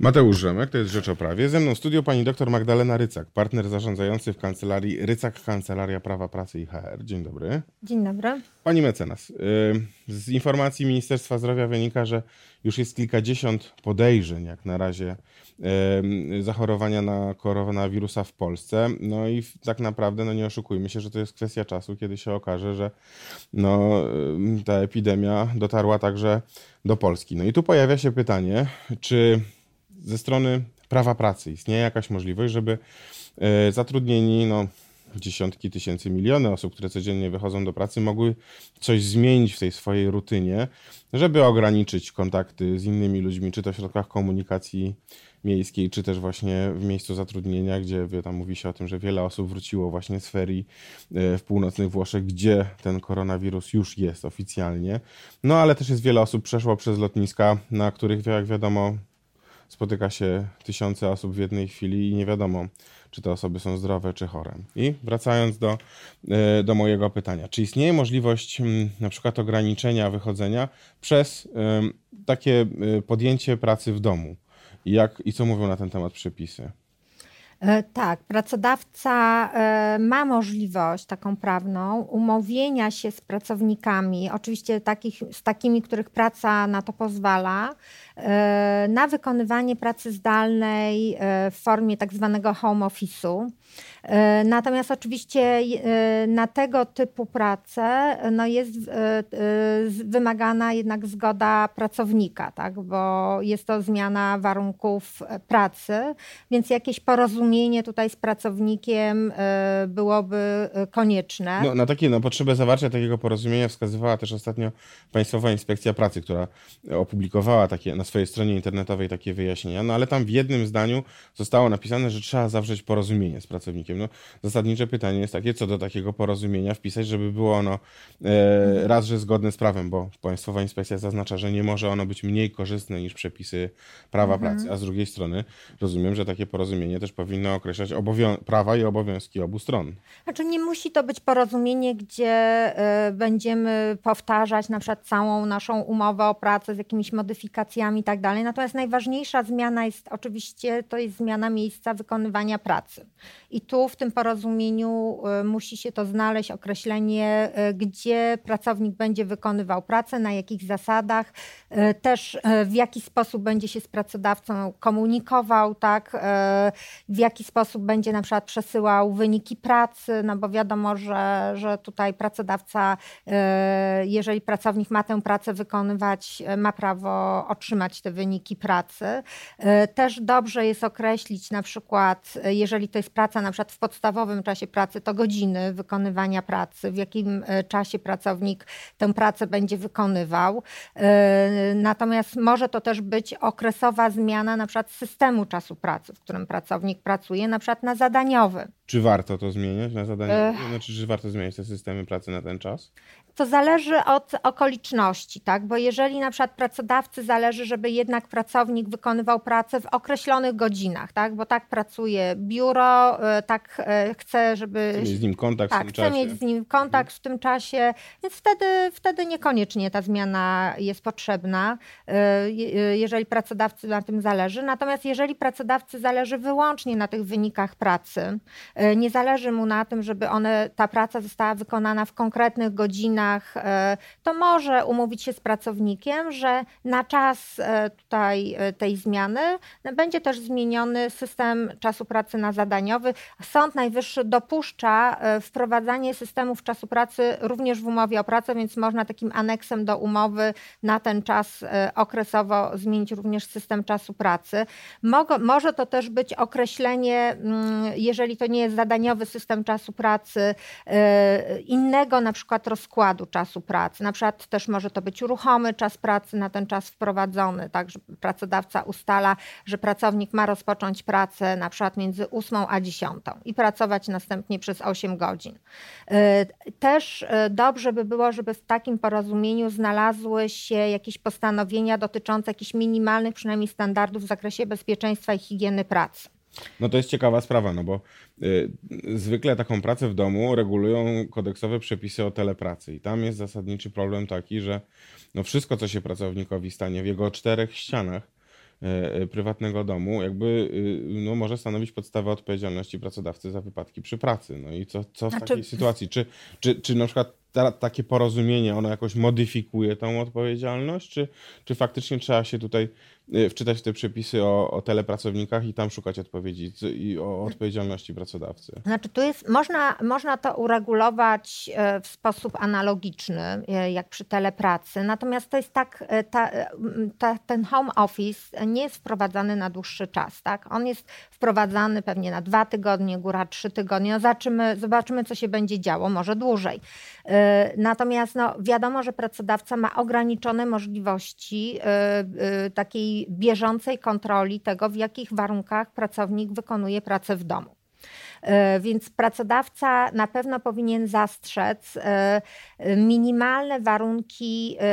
Mateusz Rzemek, to jest Rzecz o Prawie. Ze mną w studiu pani dr Magdalena Rycak, partner zarządzający w kancelarii Rycak Kancelaria Prawa Pracy i HR. Dzień dobry. Dzień dobry. Pani mecenas, y, z informacji Ministerstwa Zdrowia wynika, że już jest kilkadziesiąt podejrzeń, jak na razie, y, zachorowania na koronawirusa w Polsce. No i tak naprawdę, no nie oszukujmy się, że to jest kwestia czasu, kiedy się okaże, że no, y, ta epidemia dotarła także do Polski. No i tu pojawia się pytanie, czy ze strony prawa pracy istnieje jakaś możliwość, żeby e, zatrudnieni, no, dziesiątki tysięcy, miliony osób, które codziennie wychodzą do pracy, mogły coś zmienić w tej swojej rutynie, żeby ograniczyć kontakty z innymi ludźmi, czy to w środkach komunikacji miejskiej, czy też właśnie w miejscu zatrudnienia, gdzie tam mówi się o tym, że wiele osób wróciło właśnie z ferii e, w północnych Włoszech, gdzie ten koronawirus już jest oficjalnie. No ale też jest wiele osób przeszło przez lotniska, na których jak wiadomo spotyka się tysiące osób w jednej chwili i nie wiadomo, czy te osoby są zdrowe, czy chore. I wracając do, e, do mojego pytania, czy istnieje możliwość mm, na przykład ograniczenia wychodzenia przez takie e, podjęcie pracy w domu? Jak, i co mówią na ten temat przepisy? E, tak, pracodawca ma możliwość taką prawną umówienia się z pracownikami, oczywiście takich, z takimi, których praca na to pozwala, E, na wykonywanie pracy zdalnej e, w formie tak zwanego home office'u. E, natomiast oczywiście na tego typu pracę no jest wymagana jednak zgoda pracownika, tak? bo jest to zmiana warunków pracy, więc jakieś porozumienie tutaj z pracownikiem byłoby konieczne. No, na takie, na potrzebę zawarcia takiego porozumienia wskazywała też ostatnio Państwowa Inspekcja Pracy, która opublikowała takie na swojej stronie internetowej takie wyjaśnienia, no ale tam w jednym zdaniu zostało napisane, że trzeba zawrzeć porozumienie z pracownikiem. No, zasadnicze pytanie jest takie, co do takiego porozumienia wpisać, żeby było ono e, raz, że zgodne z prawem, bo Państwowa Inspekcja zaznacza, że nie może ono być mniej korzystne niż przepisy prawa mhm. pracy, a z drugiej strony rozumiem, że takie porozumienie też powinno określać prawa i obowiązki obu stron. Znaczy nie musi to być porozumienie, gdzie y, będziemy powtarzać na przykład całą naszą umowę o pracę z jakimiś modyfikacjami i tak dalej. Natomiast najważniejsza zmiana jest oczywiście to jest zmiana miejsca wykonywania pracy. I tu w tym porozumieniu y, musi się to znaleźć określenie, y, gdzie pracownik będzie wykonywał pracę, na jakich zasadach, y, też w jaki sposób będzie się z pracodawcą komunikował, tak, w jaki sposób będzie na przykład przesyłał wyniki pracy, no bo wiadomo, że, że tutaj pracodawca, jeżeli pracownik ma tę pracę wykonywać, ma prawo otrzymać te wyniki pracy. Też dobrze jest określić na przykład, jeżeli to jest praca na przykład w podstawowym czasie pracy to godziny wykonywania pracy, w jakim czasie pracownik tę pracę będzie wykonywał. Natomiast może to też być okresowa zmiana na przykład systemu czasu pracy, w którym pracownik pracuje, na przykład na zadaniowy. Czy warto to zmieniać na zadanie? Znaczy, czy warto zmieniać te systemy pracy na ten czas? To zależy od okoliczności, tak? Bo jeżeli na przykład pracodawcy zależy, żeby jednak pracownik wykonywał pracę w określonych godzinach, tak? Bo tak pracuje biuro, e, tak e, chce, żeby. Chce mieć z nim kontakt tak, w tym chce mieć z nim kontakt w tym czasie, więc wtedy, wtedy niekoniecznie ta zmiana jest potrzebna, e, jeżeli pracodawcy na tym zależy. Natomiast jeżeli pracodawcy zależy wyłącznie na tych wynikach pracy, nie zależy mu na tym, żeby one, ta praca została wykonana w konkretnych godzinach, to może umówić się z pracownikiem, że na czas tutaj tej zmiany będzie też zmieniony system czasu pracy na zadaniowy, Sąd Najwyższy dopuszcza e, wprowadzanie systemów czasu pracy również w umowie o pracę, więc można takim aneksem do umowy na ten czas e, okresowo zmienić również system czasu pracy. może to też być określenie, mm, jeżeli to nie jest zadaniowy system czasu pracy, e, innego na przykład rozkładu czasu pracy. Na przykład też może to być ruchomy czas pracy na ten czas wprowadzony, tak, że pracodawca ustala, że pracownik ma rozpocząć pracę na przykład między 8 a 10 i pracować następnie przez 8 godzin. E, też e, dobrze by było, żeby w takim porozumieniu znalazły się jakieś postanowienia dotyczące jakichś minimalnych przynajmniej standardów w zakresie bezpieczeństwa i higieny pracy. No to jest ciekawa sprawa, no bo y, zwykle taką pracę w domu regulują kodeksowe przepisy o telepracy i tam jest zasadniczy problem taki, że no wszystko, co się pracownikowi stanie w jego czterech ścianach, prywatnego domu, jakby no, może stanowić podstawę odpowiedzialności pracodawcy za wypadki przy pracy. No i co, co w znaczy... takiej sytuacji? Czy, czy, czy na przykład ta, takie porozumienie, ono jakoś modyfikuje tą odpowiedzialność, czy, czy faktycznie trzeba się tutaj y, wczytać w te przepisy o, o telepracownikach i tam szukać odpowiedzi i o odpowiedzialności pracodawcy? Znaczy, tu jest, można, można to uregulować e, w sposób analogiczny, e, jak przy telepracy, natomiast to jest tak, e, ta, ta, ten home office nie jest wprowadzany na dłuższy czas, tak? On jest wprowadzany pewnie na dwa tygodnie, góra trzy tygodnie, no zobaczymy, zobaczymy co się będzie działo, może dłużej. Natomiast no, wiadomo, że pracodawca ma ograniczone możliwości y, y, takiej bieżącej kontroli tego, w jakich warunkach pracownik wykonuje pracę w domu. E, więc pracodawca na pewno powinien zastrzec e, minimalne warunki e,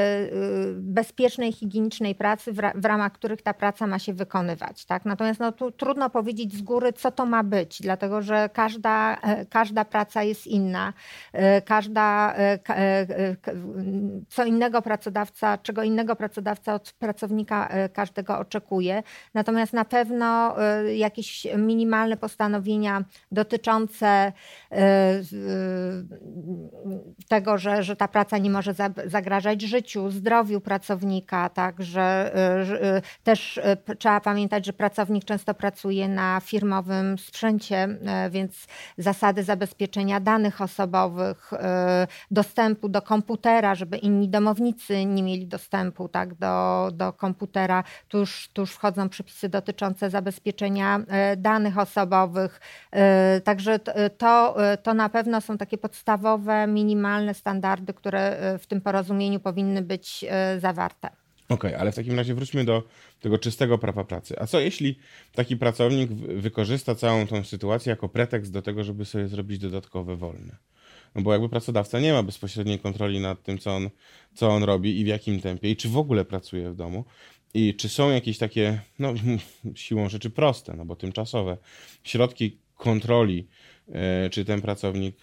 bezpiecznej, higienicznej pracy, w ramach których ta praca ma się wykonywać. Tak? Natomiast no, tu trudno powiedzieć z góry, co to ma być, dlatego że każda, każda praca jest inna. Każda, co innego pracodawca, czego innego pracodawca od pracownika każdego oczekuje. Natomiast na pewno jakieś minimalne postanowienia dotyczące e, e, tego, że, że ta praca nie może zagrażać życiu, zdrowiu pracownika, tak, że e, też trzeba pamiętać, że pracownik często pracuje na firmowym sprzęcie, więc zasady zabezpieczenia danych osobowych, dostępu do komputera, żeby inni domownicy nie mieli dostępu tak, do, do komputera. Tu już, tu już wchodzą przepisy dotyczące zabezpieczenia danych osobowych, Także to, to na pewno są takie podstawowe, minimalne standardy, które w tym porozumieniu powinny być zawarte. Okej, okay, ale w takim razie wróćmy do tego czystego prawa pracy. A co jeśli taki pracownik wykorzysta całą tą sytuację jako pretekst do tego, żeby sobie zrobić dodatkowe wolne? No bo jakby pracodawca nie ma bezpośredniej kontroli nad tym, co on, co on robi i w jakim tempie, i czy w ogóle pracuje w domu, i czy są jakieś takie, no siłą rzeczy proste, no bo tymczasowe, środki kontroli, e, czy ten pracownik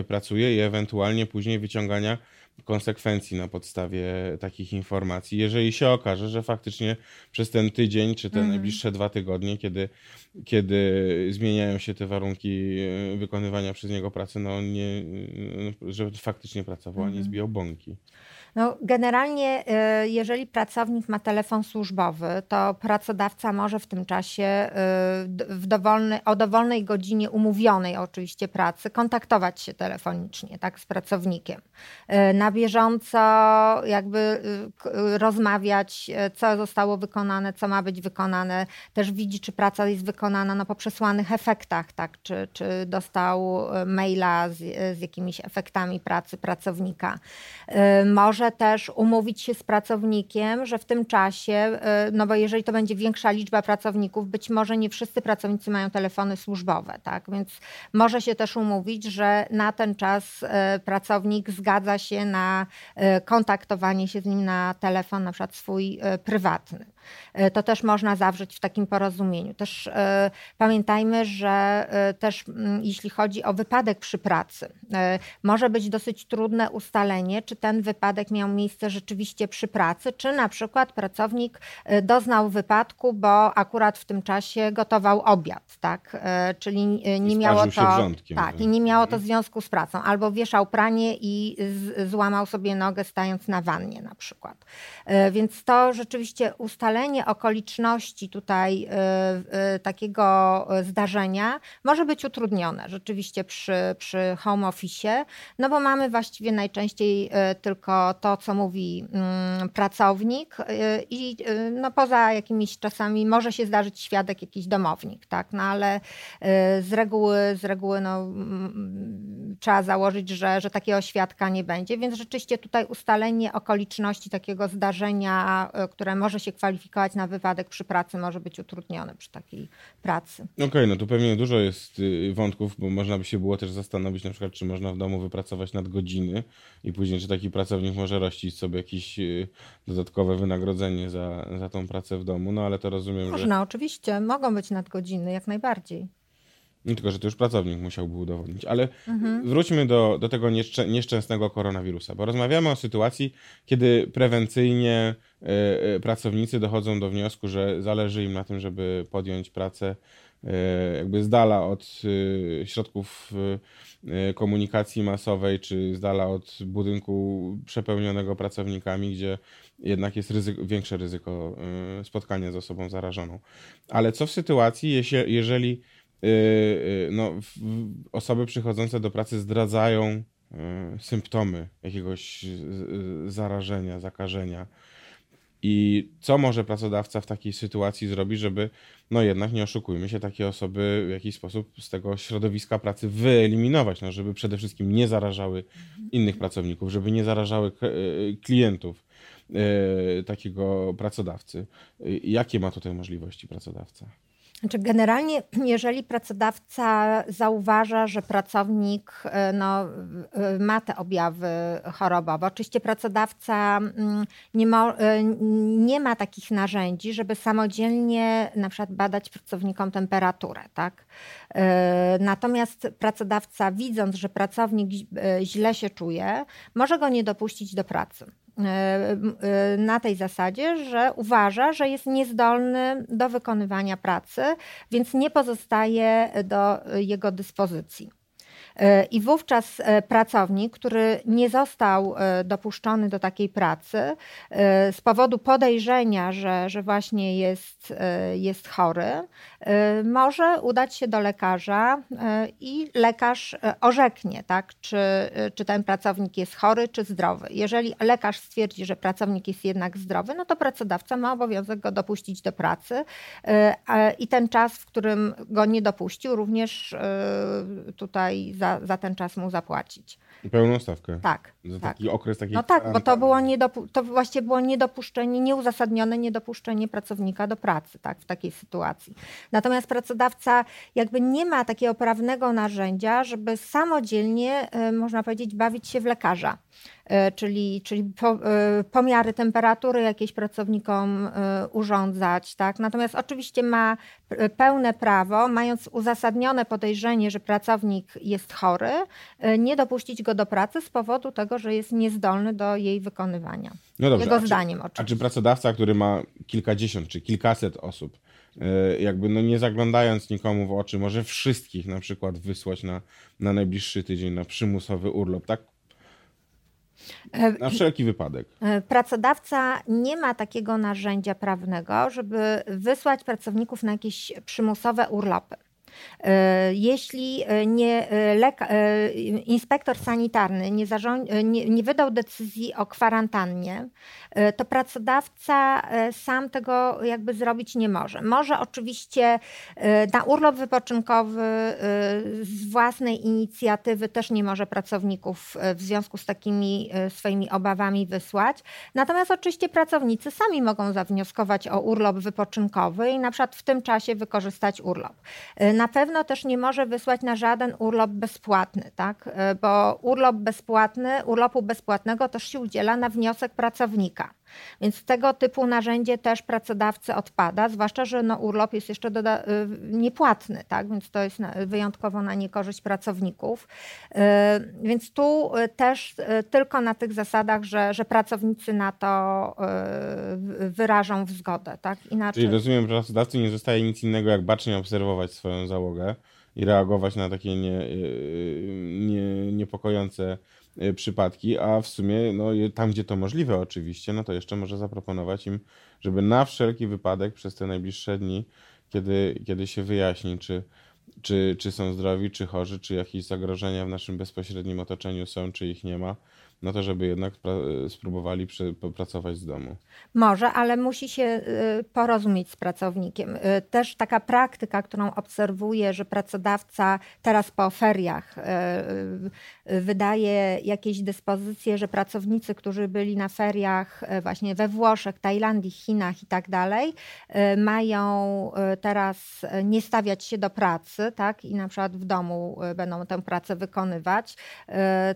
e, pracuje i ewentualnie później wyciągania konsekwencji na podstawie takich informacji. Jeżeli się okaże, że faktycznie przez ten tydzień, czy te mhm. najbliższe dwa tygodnie, kiedy, kiedy zmieniają się te warunki e, wykonywania przez niego pracy, no nie, że faktycznie pracował, a nie mhm. zbijał bąki. No, generalnie, y, jeżeli pracownik ma telefon służbowy, to pracodawca może w tym czasie w dowolny, o dowolnej godzinie umówionej oczywiście pracy kontaktować się telefonicznie tak, z pracownikiem. Y, na bieżąco jakby rozmawiać, co zostało wykonane, co ma być wykonane. Też widzi, czy praca jest wykonana no, po przesłanych efektach, tak, czy, czy dostał maila z, z jakimiś efektami pracy pracownika. Może też umówić się z pracownikiem, że w tym czasie, y, no bo jeżeli to będzie większa liczba pracowników, być może nie wszyscy pracownicy mają telefony służbowe, tak? Więc może się też umówić, że na ten czas y, pracownik zgadza się na y, kontaktowanie się z nim na telefon, na przykład swój prywatny. E, to też można zawrzeć w takim porozumieniu. Też e, pamiętajmy, że e, też jeśli chodzi o wypadek przy pracy, może być dosyć trudne ustalenie, czy ten wypadek miał miejsce rzeczywiście przy pracy, czy na przykład pracownik doznał wypadku, bo akurat w tym czasie gotował obiad, tak? Czyli nie miało to tak, i nie miało to związku z pracą, albo wieszał pranie i złamał sobie nogę stając na wannie na przykład. Więc to rzeczywiście ustalenie ustalenie okoliczności tutaj y, y, takiego zdarzenia może być utrudnione rzeczywiście przy, przy home office, no bo mamy właściwie najczęściej y, tylko to, co mówi mm, pracownik i no poza jakimiś czasami może się zdarzyć świadek, jakiś domownik, tak, no ale z reguły, z reguły no, mm, trzeba założyć, że, że takiego świadka nie będzie, więc rzeczywiście tutaj ustalenie okoliczności takiego zdarzenia, które może się kwalifikować kwalifikować na wypadek przy pracy, może być utrudniony przy takiej pracy. Okej, okay, no tu pewnie dużo jest y, wątków, bo można by się było też zastanowić na przykład, czy można w domu wypracować nadgodziny i później, czy taki pracownik może rościć sobie jakieś y, dodatkowe wynagrodzenie za, za tą pracę w domu, no ale to rozumiem, można, że... Można, oczywiście, mogą być nadgodziny, jak najbardziej. Nie tylko, że to już pracownik musiałby udowodnić, ale mhm. wróćmy do, do tego nieszczę, nieszczęsnego koronawirusa, bo rozmawiamy o sytuacji, kiedy prewencyjnie y, y, pracownicy dochodzą do wniosku, że zależy im na tym, żeby podjąć pracę y, jakby z dala od środków komunikacji masowej, czy z dala od budynku przepełnionego pracownikami, gdzie jednak jest ryzyko, większe ryzyko spotkania z osobą zarażoną. Ale co w sytuacji, jeżeli Y, y, no, osoby przychodzące do pracy zdradzają y, symptomy jakiegoś zarażenia, zakażenia. I co może pracodawca w takiej sytuacji zrobić, żeby, no jednak nie oszukujmy się, takie osoby w jakiś sposób z tego środowiska pracy wyeliminować, no, żeby przede wszystkim nie zarażały innych pracowników, żeby nie zarażały klientów takiego pracodawcy. Jakie ma tutaj możliwości pracodawca? Znaczy generalnie, jeżeli pracodawca zauważa, że pracownik e, no, ma te objawy chorobowe, oczywiście pracodawca mm, nie ma, e, nie ma takich narzędzi, żeby samodzielnie na przykład badać pracownikom temperaturę. Tak? E, natomiast pracodawca, widząc, że pracownik źle się czuje, może go nie dopuścić do pracy. E, e, na tej zasadzie, że uważa, że jest niezdolny do wykonywania pracy, więc nie pozostaje do jego dyspozycji. E, I wówczas pracownik, który nie został dopuszczony do takiej pracy z powodu podejrzenia, że, że właśnie jest, jest chory, może udać się do lekarza i lekarz orzeknie, tak, czy, czy ten pracownik jest chory, czy zdrowy. Jeżeli lekarz stwierdzi, że pracownik jest jednak zdrowy, no to pracodawca ma obowiązek go dopuścić do pracy i ten czas, w którym go nie dopuścił, również tutaj za, za ten czas mu zapłacić. Pełną stawkę. Tak. Za tak. taki okres takiej No tak, bo to było niedopu- to właśnie było niedopuszczenie, nieuzasadnione niedopuszczenie pracownika do pracy, tak, w takiej sytuacji. Natomiast pracodawca jakby nie ma takiego prawnego narzędzia, żeby samodzielnie, e, można powiedzieć, bawić się w lekarza. E, czyli, czyli e, pomiary temperatury jakieś pracownikom e, urządzać. Tak? Natomiast oczywiście ma pełne prawo, mając uzasadnione podejrzenie, że pracownik jest chory, nie dopuścić go do pracy z powodu tego, że jest niezdolny do jej wykonywania. No dobrze, Jego zdaniem czy, oczywiście. A czy pracodawca, który ma kilkadziesiąt czy kilkaset osób, jakby no nie zaglądając nikomu w oczy, może wszystkich na przykład wysłać na, na najbliższy tydzień na przymusowy urlop, tak na wszelki wypadek. E, pracodawca nie ma takiego narzędzia prawnego, żeby wysłać pracowników na jakieś przymusowe urlopy. E, jeśli e, nie e, leka, inspektor sanitarny nie, nie, nie, wydał decyzji o kwarantannie, to pracodawca sam tego jakby zrobić nie może. Może oczywiście na urlop wypoczynkowy z własnej inicjatywy też nie może pracowników w związku z takimi swoimi obawami wysłać. Natomiast oczywiście pracownicy sami mogą zawnioskować o urlop wypoczynkowy i na przykład w tym czasie wykorzystać urlop. Na pewno też nie może wysłać na żaden urlop bezpłatny, tak? E, bo urlop bezpłatny, urlopu bezpłatnego też się udziela na wniosek pracownika. Więc tego typu narzędzie też pracodawcy odpada, zwłaszcza, że no urlop jest jeszcze y, niepłatny, tak? więc to jest wyjątkowo na niekorzyść pracowników. Y, więc tu y, też tylko na tych zasadach, że, że pracownicy na to wyrażą zgodę. Tak? Inaczej... Czyli rozumiem, że pracodawcy nie zostaje nic innego, jak bacznie obserwować swoją załogę i reagować na takie nie, nie, niepokojące przypadki, a w sumie no, tam, gdzie to możliwe oczywiście, no to jeszcze może zaproponować im, żeby na wszelki wypadek przez te najbliższe dni, kiedy, kiedy się wyjaśni, czy, czy, czy są zdrowi, czy chorzy, czy jakieś zagrożenia w naszym bezpośrednim otoczeniu są, czy ich nie ma, no to żeby jednak spróbowali pracować z domu. Może, ale musi się y, porozumieć z pracownikiem. Y, też taka praktyka, którą obserwuję, że pracodawca teraz po feriach wydaje jakieś dyspozycje, że pracownicy, którzy byli na feriach właśnie we Włoszech, Tajlandii, Chinach i tak dalej, mają teraz nie stawiać się do pracy, tak, i na przykład w domu będą tę pracę wykonywać,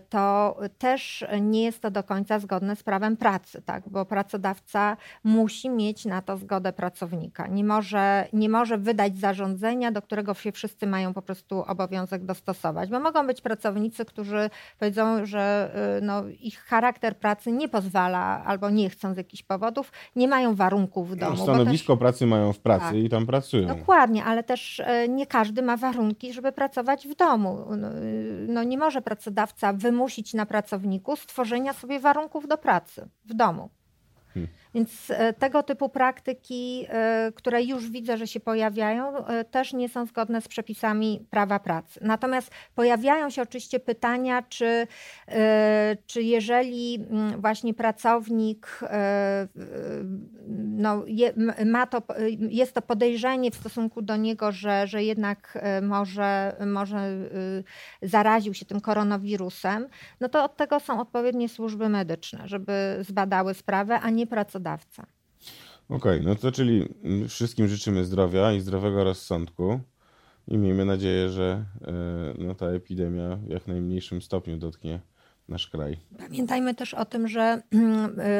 to też nie jest to do końca zgodne z prawem pracy, tak? bo pracodawca musi mieć na to zgodę pracownika. Nie może, nie może wydać zarządzenia, do którego się wszyscy mają po prostu obowiązek dostosować, bo mogą być pracownicy, którzy powiedzą, że y, no, ich charakter pracy nie pozwala albo nie chcą z jakichś powodów, nie mają warunków w domu. bo Stanowisko też- pracy mają w pracy Tak. i tam pracują. Dokładnie, ale też e, nie każdy ma warunki, żeby pracować w domu. No, y, No, nie może pracodawca wymusić na pracowniku stworzenia sobie warunków do pracy w domu. Hmm. Więc e, tego typu praktyki, e, które już widzę, że się pojawiają, e, też nie są zgodne z przepisami prawa pracy. Natomiast pojawiają się oczywiście pytania, czy, czy jeżeli mm, właśnie pracownik no, je, ma to, jest to podejrzenie w stosunku do niego, że, że jednak może, może zaraził się tym koronawirusem, no to od tego są odpowiednie służby medyczne, żeby zbadały sprawę, a nie pracodawca. Okej, no to czyli mm, wszystkim życzymy zdrowia i zdrowego rozsądku i miejmy nadzieję, że e, no, ta epidemia w jak najmniejszym stopniu dotknie nasz kraj. Pamiętajmy też o tym, że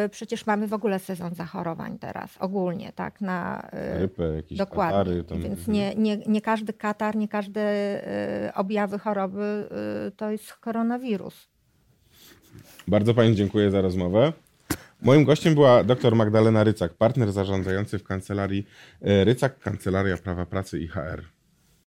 y, przecież mamy w ogóle sezon zachorowań teraz, ogólnie, tak, na y, Grypę, jakieś Dokładnie. katary. Tam, Więc nie, nie, nie każdy katar, nie każde y, objawy choroby to jest koronawirus. Bardzo Pani dziękuję za rozmowę. Moim gościem była dr Magdalena Rycak, partner zarządzający w kancelarii e, Rycak, Kancelaria Prawa Pracy i HR.